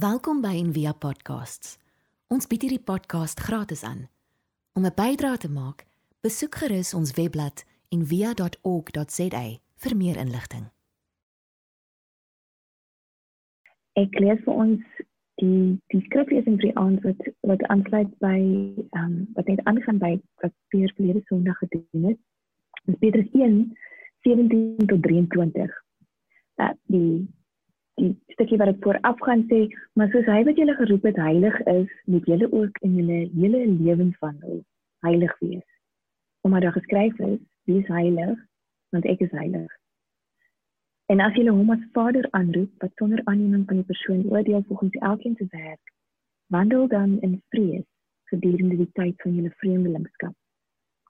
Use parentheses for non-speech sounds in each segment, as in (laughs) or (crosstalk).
Welkom by Envia Podcasts. Ons bied hierdie podcast gratis aan. Om 'n bydrae te maak, besoek gerus ons webblad en via.org.za vir meer inligting. Ek lees vir ons die die skriflesing vir die aand wat wat aansluit by ehm um, wat net aangaan by wat weer verlede Sondag gedoen het. Dis Petrus 1 17 tot 23. Dat die die stukkie wat dit vooraf gaan sê, maar soos hy wat julle geroep het heilig is, moet julle ook in julle hele lewenswandel heilig wees. Omdat daar geskryf is, wees heilig, want ek is heilig. En as julle hom as Vader aanroep, wat sonder aanneming van die persoon oordeel volgens elkeen se werk, wandel dan in vrees gedurende die tyd van julle vreemdelingskap.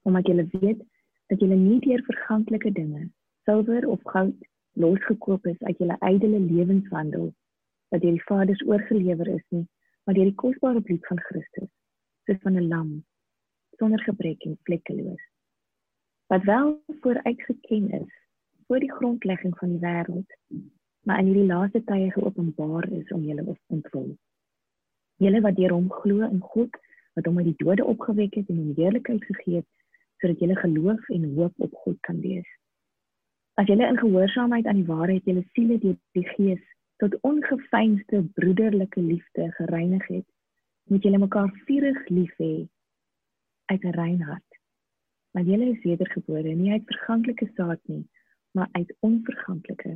Omdat julle weet dat julle nie deur verganklike dinge, silwer of goud losgekoop is uit julle ydelle lewenswandel wat deur die Vaders oorgelewer is nie, maar deur die kosbare bloed van Christus, soos van 'n lam sonder gebrek en vlekkeloos. Wat wel vooruitgeken is voor die grondlegging van die wêreld, maar in hierdie laaste tye geopenbaar is om julle ontvul. Julle wat deur hom glo in God wat hom uit die dode opgewek het en hom heerlikheid gegee het sodat julle geloof en hoop op God kan wees. As julle in gehoorsaamheid aan die waarheid julle siele deur die Gees tot ongefeinsde broederlike liefde gereinig het, moet julle mekaar vurig lief hê uit 'n rein hart. Want julle is wedergebore nie uit verganklike saad nie, maar uit onverganklike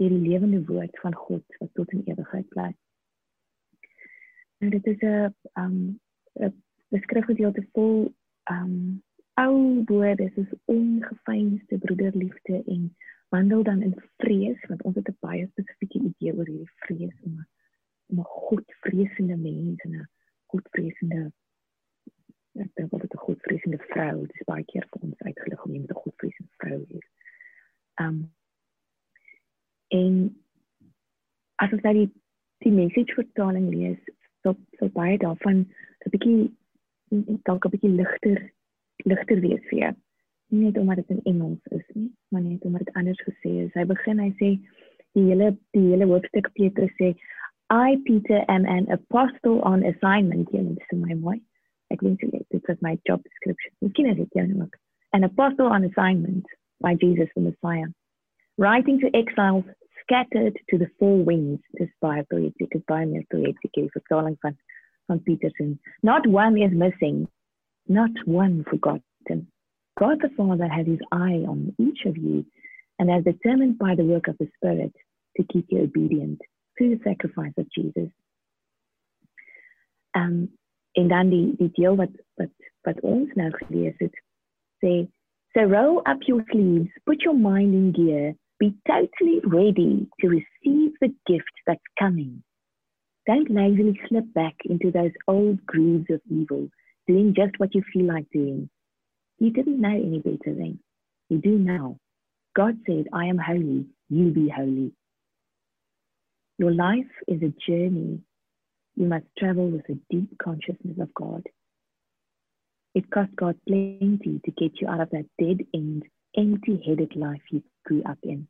deur die lewende woord van God wat tot in ewigheid bly. Nou dit is 'n um 'n beskrywgedeelte vol um ou woorde soos ongefeinsde broederliefde en wandel dan in vrees want ons het 'n baie spesifieke idee oor hierdie vrees om 'n om 'n godvreesende mens en 'n godvreesende ek dink wat 'n godvreesende vrou dit is baie keer vir ons uitgelig om iemand 'n godvreesende vrou is. Um en as ons daai die message vertaling lees so so baie daarvan 'n bietjie dalk 'n bietjie ligter ligter wees vir jou. Nie net omdat dit in Engels is nie, maar net omdat dit anders gesê is. Hy begin hy sê die hele die hele hoofstuk Petrus sê I Peter am an apostle on assignment hier in my mooi. Ek dink dit is my job description. Miskien is dit jou ook. An apostle on assignment by Jesus the Messiah. Writing to exiles scattered to the four winds dis baie poetic is baie meer poetic is vertaling van van Peterson. Not one is missing not one forgotten. God the Father had his eye on each of you and has determined by the work of the Spirit to keep you obedient through the sacrifice of Jesus. Um, en dan die, die deel wat, wat, wat ons nou gelees het, sê, So roll up your sleeves, put your mind in gear, be totally ready to receive the gift that's coming. Don't lazily slip back into those old grooves of evil doing just what you feel like doing. You didn't know any better then. You do now. God said, I am holy, you be holy. Your life is a journey. You must travel with a deep consciousness of God. It cost God plenty to get you out of that dead end, empty headed life you grew up in.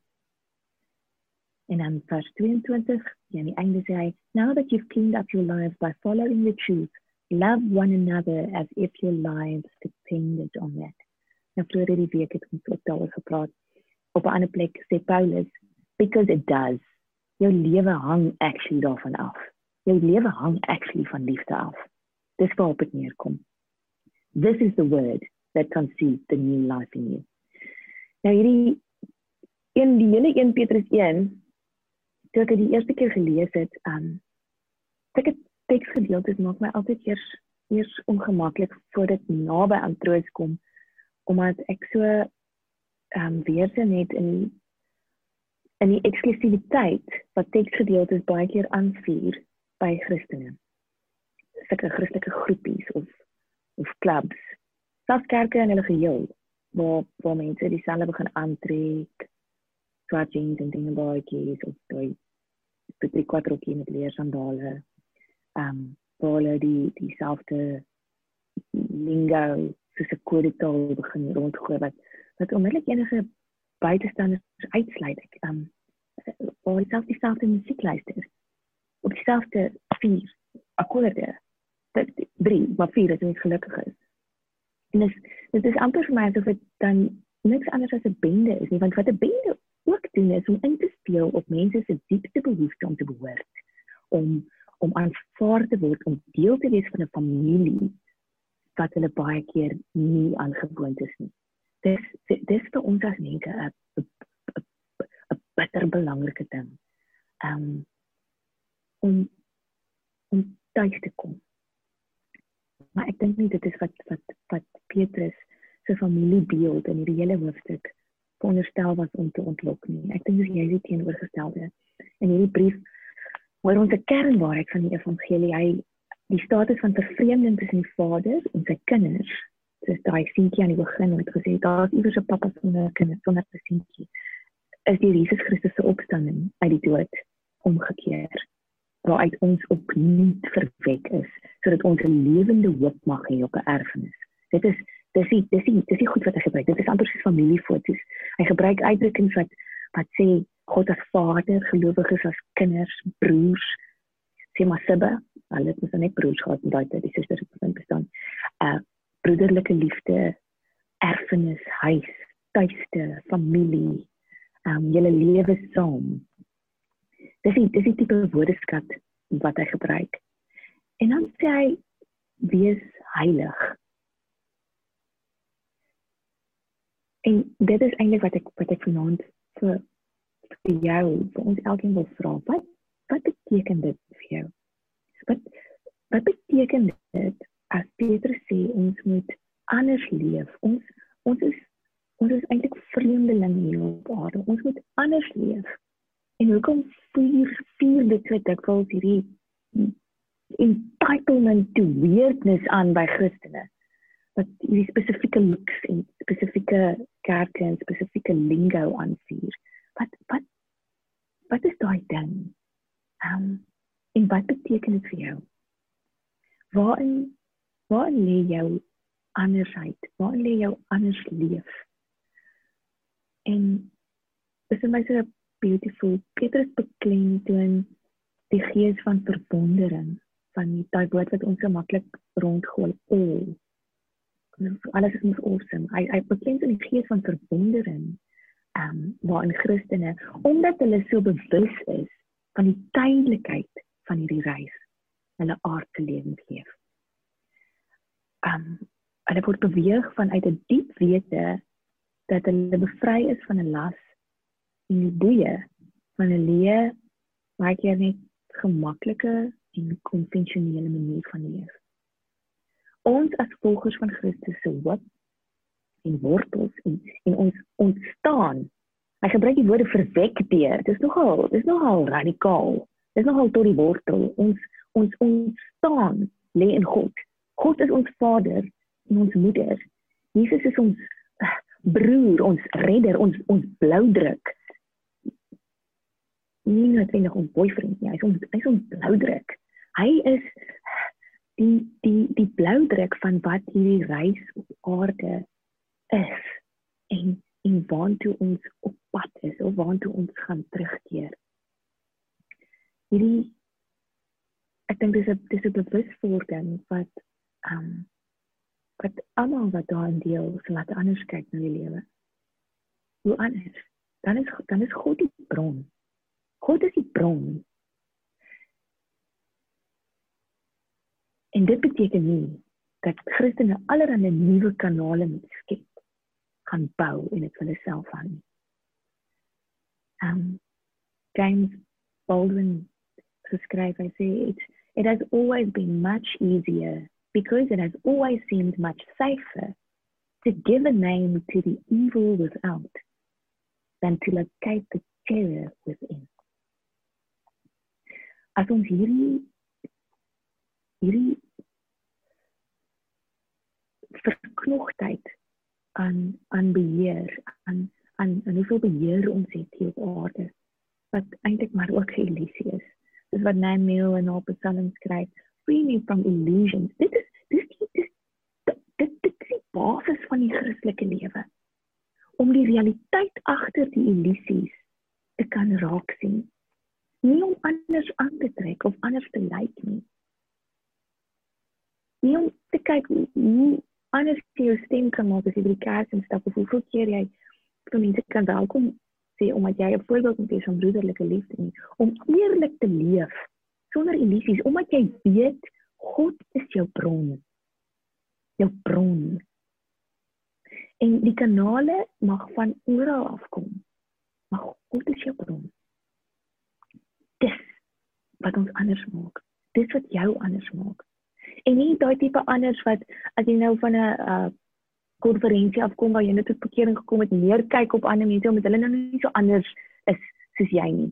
En dan vers 22, ja, aan einde sê now that you've cleaned up your lives by following the truth, love one another as if your lives depended on that. Nou vroeër hierdie week het ons ook daaroor gepraat. Op 'n ander plek sê Paulus, because it does. Jou lewe hang actually daarvan af. Jou lewe hang actually van liefde af. Dis waar dit neerkom. This is the word that conceives the new life in you. Nou hierdie in die hele 1 Petrus 1 toe ek dit die eerste keer gelees het, um ek het teksgedeeltes maak my altyd eers eers ongemaklik voordat naby aan troos kom omdat ek so ehm um, weer sien net in in die eksklusiwiteit wat teksgedeeltes baie keer aanvuur by Christene. Sulke Christelike groepies of of klubs. Selfs kerke in hulle geheel waar waar mense dieselfde begin aantrek swart jeans en dinge baadjies of daai petrie kwadrokie met leer sandale ehm um, waar hulle die dieselfde lingo soos 'n kodetaal begin rondgooi wat wat onmiddellik enige buitestanders uitsluit ek ehm um, waar selfs dieselfde musiek luister op dieselfde vier akkoorde. Dit drie, maar vier as jy gelukkig is. En dis dit is amper vir my asof dit dan niks anders as 'n bende is nie, want wat 'n bende ook doen is om in te speel op mense se diepste behoefte om te behoort, om om aanvaar te word, om deel te wees van 'n familie wat hulle baie keer nie aangewoond is nie. Dis dis vir ons as mense 'n 'n baie belangrike ding. Um om om tuis te kom. Maar ek dink nie dit is wat wat wat Petrus se familiebeeld in hierdie hele hoofstuk veronderstel was om te ontlok nie. Ek dink dis jy die teenoorgestelde. In hierdie brief word ons kernwaarheid van die evangelie. Hy die status van vervreemding tussen die Vader en sy kinders. Dis daai seentjie aan die begin wat gesê het daar's iewers 'n pappa sonder kinders sonder 'n seentjie. Is die Jesus Christus se opstanding uit die dood omgekeer waaruit ons opnuut verwek is sodat ons 'n lewende hoop mag hê op 'n erfenis. Dit is dis die dis die dis die goed wat hy gebruik. Dit is amper soos familiefoto's. Hy gebruik uitdrukkings wat wat sê God as Vader, gelowiges as kinders, broers, sê maar sibbe. Hulle het mos net broers gehad en daai tyd die susters het begin bestaan. Uh broederlike liefde, erfenis, huis, tuiste, familie, um julle lewe saam dis die dis die tipe woordeskat wat hy gebruik. En dan sê hy wees heilig. En dit is eintlik wat ek wat ek vanaand vir vir jou vir ons elkeen wil vra. Wat wat beteken dit vir jou? Wat wat beteken dit as Petrus sê ons moet anders leef? Ons ons is ons is eintlik vreemdelinge hier op aarde. Ons moet anders leef. En hoekom vier vier dit so dikwels hierdie entitlement to weirdness aan by Christene? Wat hierdie spesifieke looks en spesifieke kerke en spesifieke lingo aanvier. Wat wat wat is daai ding? Ehm um, en wat beteken dit vir jou? Waarin waar lê jou andersheid? Waar lê jou anders leef? En dis vir my so 'n beautiful. Petrus beklemtoon die gees van verwondering van die daai woord wat ons so maklik rondgooi. All. Alles is mos awesome. Hy hy beklemtoon die gees van verwondering ehm um, waarin Christene omdat hulle so bewus is van die tydelikheid van hierdie reis hulle aardse lewens leef. Ehm um, hulle word beweeg vanuit 'n die diep wete dat hulle bevry is van 'n las en die boeie van 'n leë baie keer net gemaklike en konvensionele manier van leef. Ons as volgers van Christus se hoop en wortels en, en ons ontstaan. Hy gebruik die woorde verwek deur. Dis nogal, dis nogal radikaal. Dis nogal tot die wortel. Ons ons ontstaan lê in God. God is ons Vader en ons moeder. Jesus is ons eh, broer, ons redder, ons ons bloudruk nie noodwendig ons boyfriend nie. Hy's ons hy's ons bloudruk. Hy is die die die bloudruk van wat hierdie reis op aarde is en en waartoe ons op pad is of waartoe ons gaan terugkeer. Hierdie ek dink dis 'n dis 'n bewuswording wat ehm um, wat almal wat daar deel sal laat anders kyk na die lewe. Hoe anders? Dan is dan is God die bron God is die bron. En dit beteken nie dat Christene allerlei nuwe kanale moet skep, gaan bou en dit hulle self. Um James Baldwin skryf hy sê it, it has always been much easier because it has always seemed much safer to give a name to the evil without than to locate the terror within as ons hierdie hierdie verknogtheid aan aan beheer aan aan en hoeveel beheer ons het hier op aarde wat eintlik maar ook 'n illusie is. Dis wat Nehemiah en op Psalms skryf free me from illusions. Dit is dis die, dis dit dit is die basis van die Christelike lewe. Om die realiteit agter die illusies te kan raak sien. Nie om anders aan te trek of anders te lyk nie. Nie om te kyk hoe anders jy jou stem kan maak as jy by die kerk instap of hoeveel keer jy vir mense kan welkom sê omdat jy 'n voorbeeld moet wees van broederlike liefde nie, om eerlik te leef sonder illusies, omdat jy weet God is jou bron. Jou bron. En die kanale mag van oral afkom. Maar God is jou bron. Dis wat ons anders maak. Dis wat jou anders maak. En nie daai tipe anders wat as jy nou van 'n uh konferensie afkom waar jy net tot bekering gekom het, meer kyk op ander mense omdat hulle nou nie so anders is soos jy nie.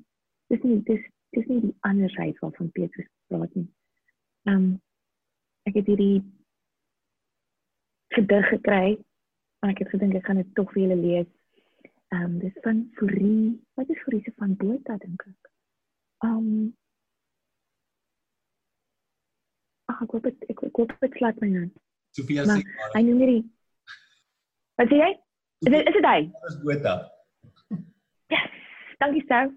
Dis nie dis dis nie die andersheid waarvan Petrus praat nie. Ehm um, ek het hierdie gedig gekry en ek het gedink ek gaan dit tog vir julle lees. Ehm um, dis van Fourie. Wat is Fourie se van Botha dink ek? Ehm um, Ag, ek hoop dit ek, ek hoop dit slaat my nou. Sofia sê maar. Hy noem hierdie Wat sê jy? Is dit is dit hy? Dis Botha. Yes. Dankie sou.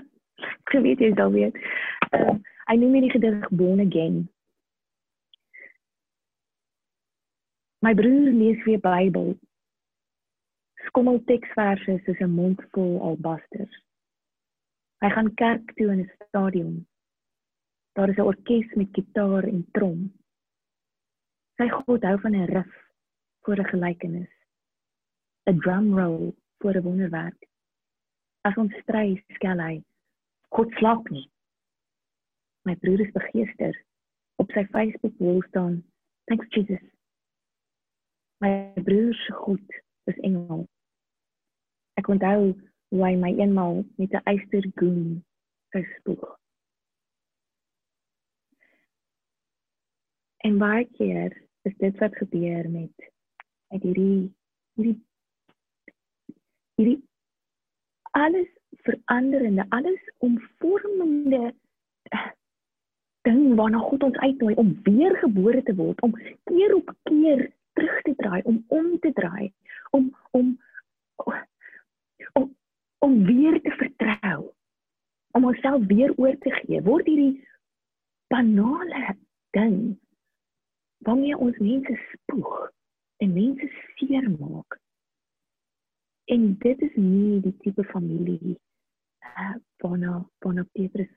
(laughs) ek weet jy sal weet. Ehm um, hy noem hierdie gedig Born Again. My broer lees weer Bybel. Skommel teksverse soos 'n mond vol albasters. Hy gaan kerk toe in 'n stadion. Daar is 'n orkes met gitaar en trom. Sy God hou van 'n riff voor 'n gelykenis. 'n Drum roll voor 'n wonderwerk. As ons stry, skel hy: God slaap nie. My broer is begeester. Op sy Facebook wall staan: Thanks Jesus my broer se goed is engel. Ek onthou hoe hy my eenmal met 'n eystergoen gespoeg. Baie keer is dit wat gebeur met met hierdie hierdie hierdie alles veranderende, alles omvormende ding waarna God ons uitnooi om weer gebore te word, om keer op keer terug te draai, om om te draai, om om om om weer te vertrou, om onsself weer oor te gee. Word hierdie banale ding waarmee ons mense spoeg en mense seermaak. En dit is nie die tipe familie uh, waarna waarna Petrus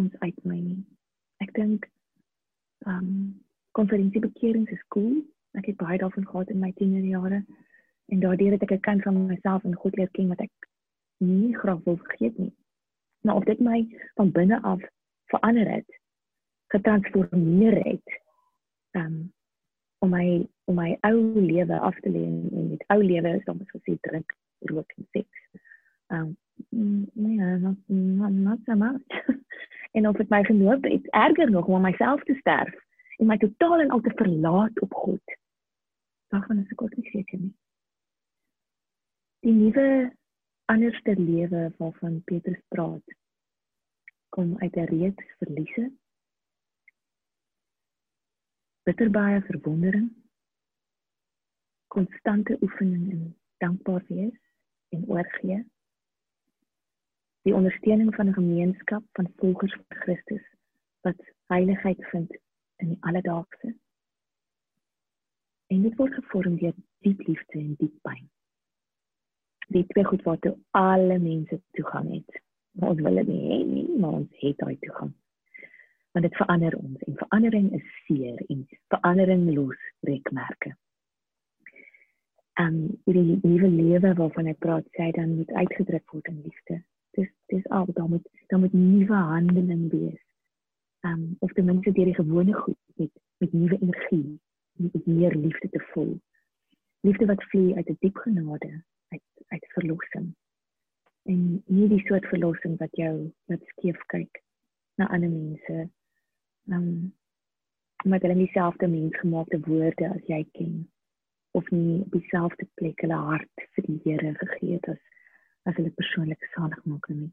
ons uitnooi nie. Ek dink ehm um, konferensie bekerings is cool, Ek het baie daarvan gehad in my tienerjare en daardeur het ek 'n kant van myself en God leer ken wat ek nie graag wil vergeet nie. Maar of dit my van binne af verander het, getransformeer het, um, om my om my ou lewe af te lê en met ou lewe is dan gesê drink, rook en seks. Um nee, not not, not so much. (laughs) en of dit my genoop het erger nog om myself te sterf en my totaal en al te verlaat op God. Daarvan is ek ook nie seker nie. Die nuwe anderste lewe waarvan Petrus praat kom uit 'n reeks verliese. Bitterbare verwondering, konstante oefening in dankbaar wees en oorgee. Die ondersteuning van 'n gemeenskap van volgers van Christus wat heiligheid vind in die alledaagse. En dit word gevorm deur diep liefde en diep pyn. Die twee goed wat toe alle mense toegang het. Maar ons wil dit nie hê nie, maar ons het daai toegang. Want dit verander ons en verandering is seer en verandering los rekmerke. En die nuwe lewe waarvan ek praat, sê dan moet uitgedruk word in liefde. Dis dis al dan moet dan moet nuwe handeling wees um, of ten minste deur die gewone goed met met nuwe energie, met meer liefde te voel. Liefde wat vloei uit 'n die diep genade, uit uit verlossing. En nie die soort verlossing wat jou wat skeef kyk na ander mense. Um omdat hulle nie dieselfde mensgemaakte woorde as jy ken of nie op dieselfde plek hulle hart vir die Here gegee het as as hulle persoonlik salig maak nie.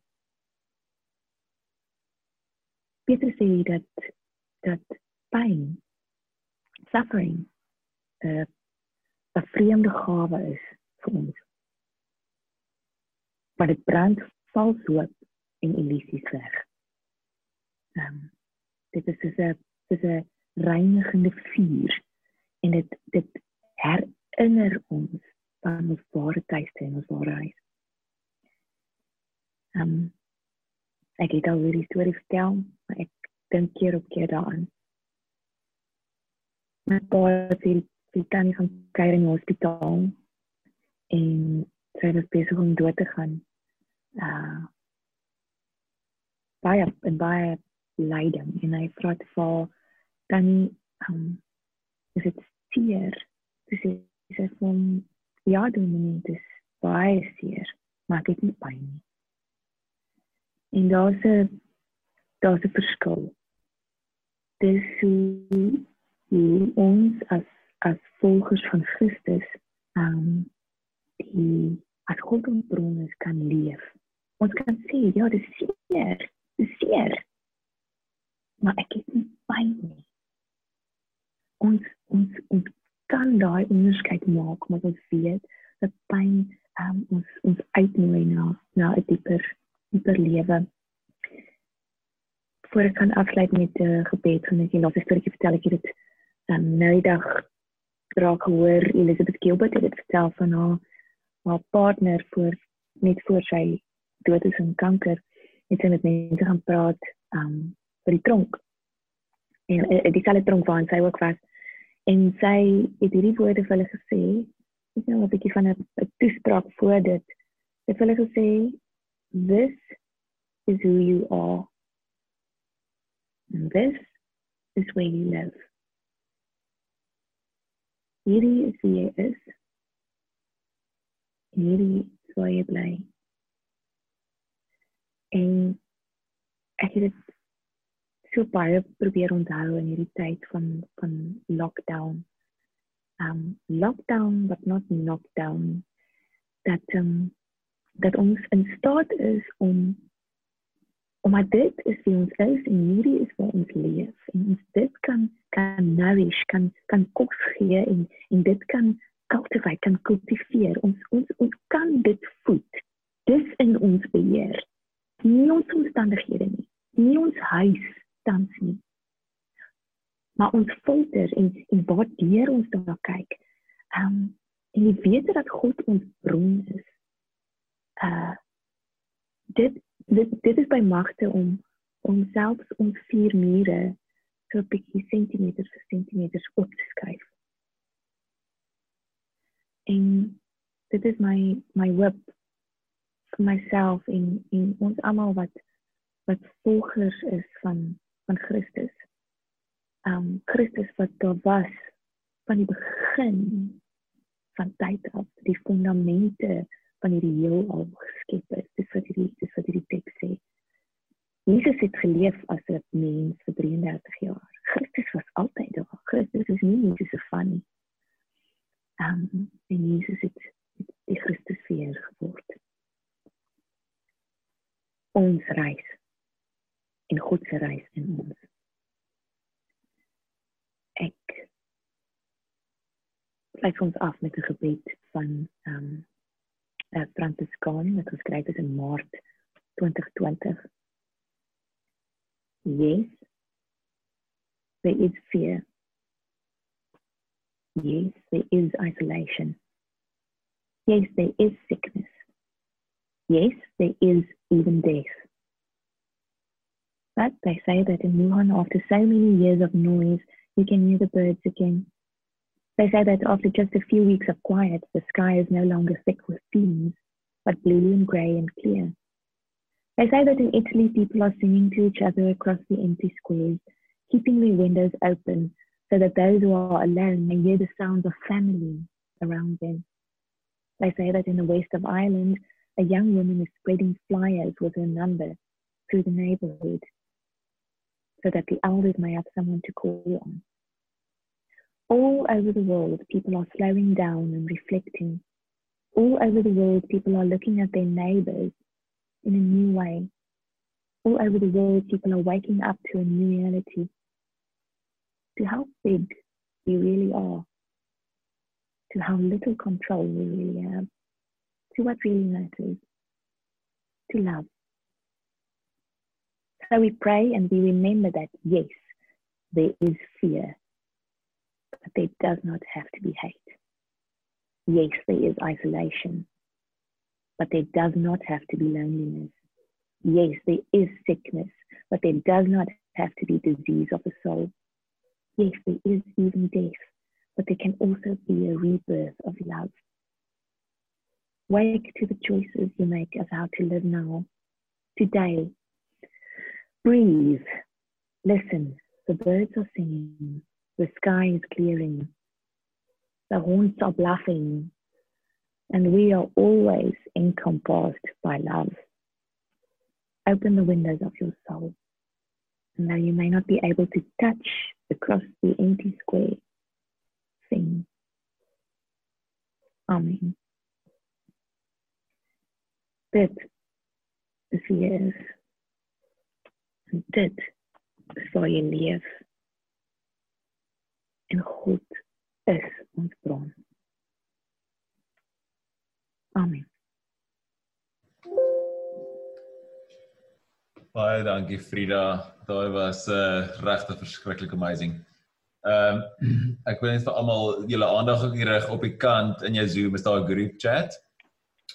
Petrus sê dat dat pyn suffering 'n uh, 'n vreemde gawe is vir ons. Maar dit brand vals hoop en illusies weg. Ehm um, dit is soos 'n soos 'n reinigende vuur en dit dit herinner ons van ons ware tuiste en ons ware huis. Ehm um, ek het al hierdie storie vertel, maar ek dink keer op keer daaraan. My pa het sy tannie gaan kyk in die hospitaal en sy was besig om dood te gaan. Uh baie en baie lyding en hy vra te vir tannie um is dit seer? Dis is van ja, doen nie, dis baie seer, maar ek het nie pyn nie. En daar's 'n daar's 'n verskil. Dis hoe ons as as volgers van Christus um die as God ons bron is kan leef. Ons kan sê ja, dis seer, dis seer. Maar ek het nie pyn nie. Ons ons ons kan daai onderskeid maak, maar ons weet dat pyn um, ons ons uitnooi na na 'n dieper dieper lewe. Voor ek kan afsluit met 'n uh, gebed, gaan ek net 'n storieetjie vertel ek het dit um, nou dag raak hoor Elizabeth Gilbert het dit vertel van haar haar partner voor net voor sy dood is aan kanker het sy met mense gaan praat um vir die tronk. En uh, die selle tronk waar sy ook was. En sy het hierdie woorde vir hulle gesê ek nou 'n bietjie van 'n toespraak voor dit. Het hulle gesê this is who you are. And this is where you live. Hierdie is wie jy is. Hierdie is waar jy bly. En ek het dit so baie probeer onthou in hierdie tyd van van lockdown. Um lockdown but not knockdown dat um dat ons in staat is om omdat dit is wie ons is en hierdie is waar ons leef. En ons dit kan kan nourish kan kan kos gee en en dit kan cultivate kan kultiveer ons ons ons kan dit voed. Dis in ons beheer. Nie ons omstandighede nie. Nie ons huis tans nie. Maar ons filter en en wat deur ons daar kyk. Um en jy weet dat God ons bron is. Uh dit dit dit is by magte om om selfs ons vier mure so 'n bietjie sentimeter vir sentimeter op te skryf. En dit is my my web vir myself en en ons almal wat wat volgers is van van Christus. Um Christus wat daar was van die begin van tyd af, die fondamente van hierdie heelal geskep is. Dis wat hierdie dis wat hierdie teks sê. Jesus het geleef as 'n mens vir 33 jaar. Christus was altyd daar. Christus is nie net so van nie. Um, en Jesus het, het die Christus weer geword. Ons reis in God se reis in ons. Ek sluit ons af met 'n gebed van ehm um, uh, Franciscaan wat geskryf is in Maart 2020. Yes. There is fear. Yes, there is isolation. Yes, there is sickness. Yes, there is even death. But they say that in Wuhan, after so many years of noise, you can hear the birds again. They say that after just a few weeks of quiet, the sky is no longer thick with fumes, but blue and grey and clear. They say that in Italy, people are singing to each other across the empty squares, keeping their windows open so that those who are alone may hear the sounds of family around them. They say that in the west of Ireland, a young woman is spreading flyers with her number through the neighborhood so that the elders may have someone to call on. All over the world, people are slowing down and reflecting. All over the world, people are looking at their neighbors in a new way. All over the world, people are waking up to a new reality. To how big we really are, to how little control we really have, to what really matters, to love. So we pray and we remember that, yes, there is fear, but there does not have to be hate. Yes, there is isolation, but there does not have to be loneliness. Yes, there is sickness, but there does not have to be disease of the soul. Yes, there is even death, but there can also be a rebirth of love. Wake to the choices you make of how to live now, today. Breathe, listen, the birds are singing, the sky is clearing, the horns are bluffing, and we are always encompassed by love. Open the windows of your soul. And though you may not be able to touch across the empty square, sing. Amen. Dit is. En dit is waar jy leef. En God is ons bron. Amen. Baie dankie Frida. Daai was 'n uh, regte verskriklik amazing. Ehm um, (clears throat) ek wil net vir almal julle aandag ook rig op die kant in jou Zoom is daar 'n group chat.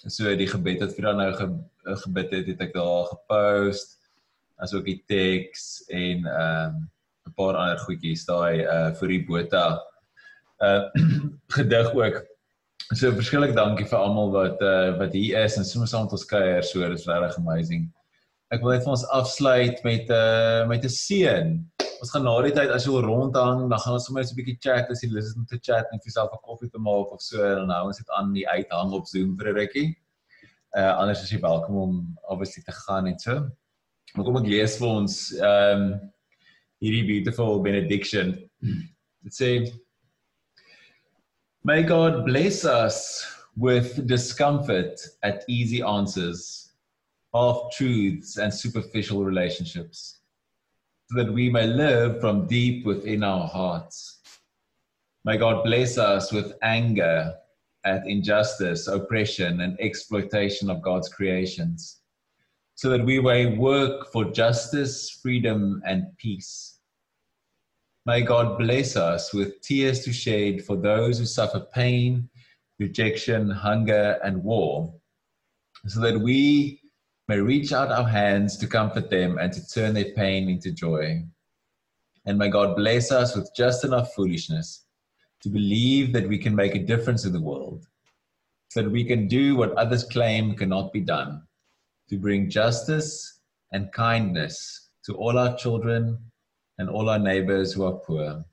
So die gebed wat Frida nou ge, gebid het, het ek daar gepost. Asook die teks en ehm um, 'n paar ander goedjies daai uh vir die Botha uh (clears throat) gedig ook. So verskillik dankie vir almal wat uh wat hier is en sommer saam met ons kuier. So dis regtig amazing. Ek wil net vir ons afsluit met 'n uh, met 'n seën ons gaan na die tyd as jy wil rondhang, dan gaan ons sommer net 'n bietjie chat as jy lus is om te chat en vir jouself 'n koffie te maak of so en dan hou ons dit aan die uithang op Zoom vir 'n rukkie. Uh anders is jy welkom om obviously te gaan en so. Kom ek lees vir ons um, hierdie beautiful benediction. It says May God bless us with discomfort at easy answers, half truths and superficial relationships. so that we may live from deep within our hearts. May God bless us with anger at injustice, oppression, and exploitation of God's creations, so that we may work for justice, freedom, and peace. May God bless us with tears to shed for those who suffer pain, rejection, hunger, and war, so that we may reach out our hands to comfort them and to turn their pain into joy. And may God bless us with just enough foolishness to believe that we can make a difference in the world, so that we can do what others claim cannot be done, to bring justice and kindness to all our children and all our neighbors who are poor.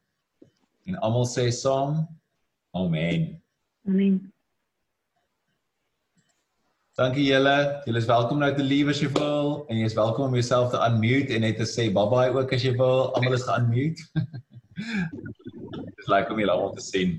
In Amal say Psalm, Amen. Amen. Dankie julle. Julle is welkom nou te lewe as jy wil en jy is welkom om jouself te unmute en net te sê bye bye ook as jy wil. Almal is ge-unmute. (laughs) Dis lekker om julle almal te sien.